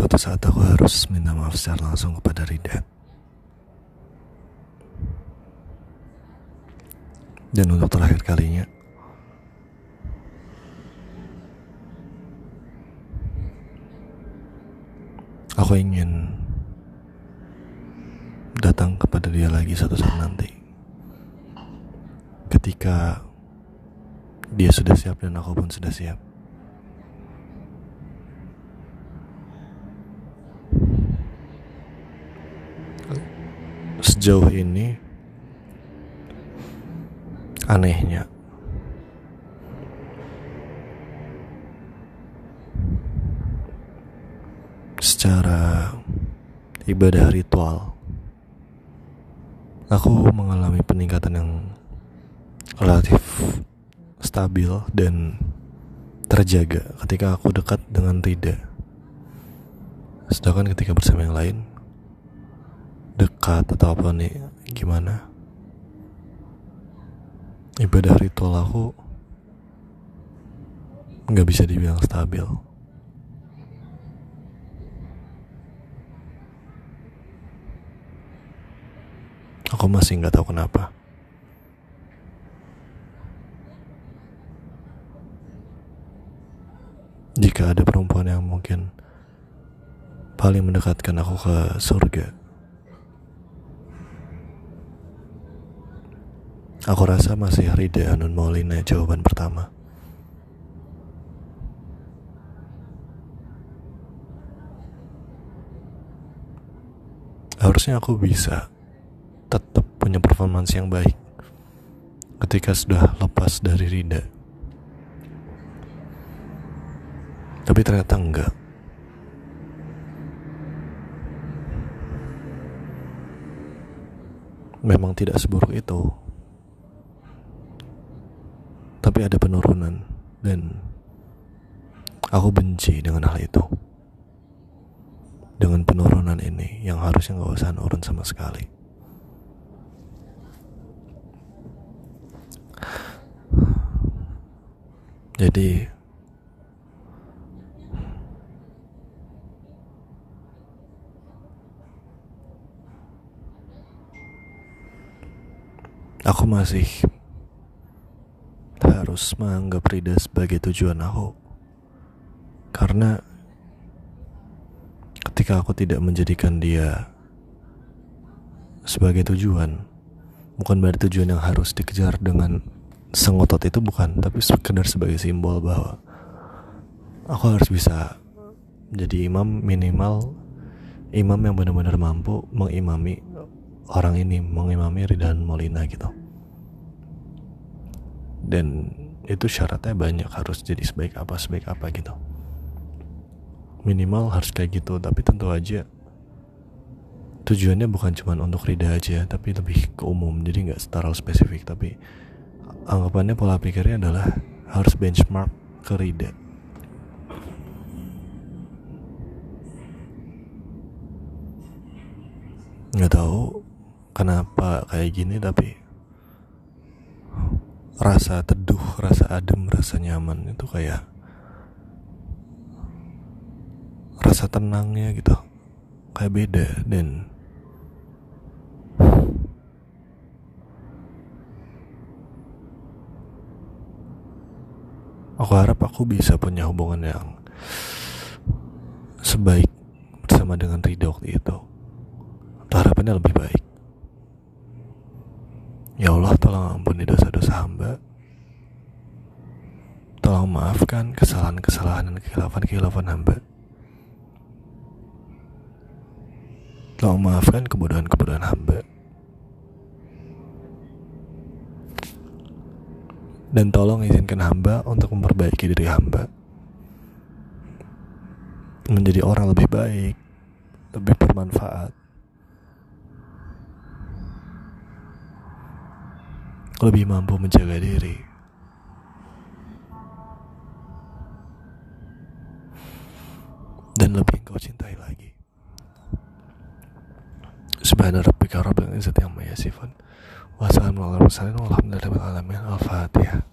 Suatu saat aku harus minta maaf secara langsung kepada Rida. Dan untuk terakhir kalinya, aku ingin datang kepada dia lagi satu saat nanti. Ketika dia sudah siap dan aku pun sudah siap. Sejauh ini anehnya. Secara ibadah ritual aku mengalami peningkatan yang relatif stabil dan terjaga ketika aku dekat dengan Rida. Sedangkan ketika bersama yang lain dekat atau apa nih gimana? Ibadah ritual aku nggak bisa dibilang stabil. Aku masih nggak tahu kenapa. Jika ada perempuan yang mungkin paling mendekatkan aku ke surga Aku rasa masih Rida Anun Maulina jawaban pertama. Harusnya aku bisa tetap punya performance yang baik ketika sudah lepas dari Rida. Tapi ternyata enggak. Memang tidak seburuk itu tapi ada penurunan. Dan aku benci dengan hal itu. Dengan penurunan ini yang harusnya gak usah nurun sama sekali. Jadi aku masih harus menganggap Rida sebagai tujuan aku. Karena ketika aku tidak menjadikan dia sebagai tujuan, bukan berarti tujuan yang harus dikejar dengan sengotot itu bukan, tapi sekedar sebagai simbol bahwa aku harus bisa jadi imam minimal imam yang benar-benar mampu mengimami orang ini, mengimami Ridan Molina gitu dan itu syaratnya banyak harus jadi sebaik apa sebaik apa gitu. Minimal harus kayak gitu tapi tentu aja tujuannya bukan cuma untuk Rida aja tapi lebih ke umum. Jadi nggak setara spesifik tapi anggapannya pola pikirnya adalah harus benchmark ke Rida. Nggak tahu kenapa kayak gini tapi rasa teduh, rasa adem, rasa nyaman itu kayak rasa tenangnya gitu. Kayak beda dan aku harap aku bisa punya hubungan yang sebaik bersama dengan Ridho waktu itu. Harapannya lebih baik Ya Allah tolong ampuni dosa-dosa hamba. Tolong maafkan kesalahan-kesalahan dan kehilafan-kehilafan hamba. Tolong maafkan kebodohan-kebodohan hamba. Dan tolong izinkan hamba untuk memperbaiki diri hamba. Menjadi orang lebih baik Lebih bermanfaat lebih mampu menjaga diri. Dan lebih kau cintai lagi. Subhana rabbika rabbil izzati amma yasifun. Wassalamualaikum warahmatullahi wabarakatuh. Al-Fatihah.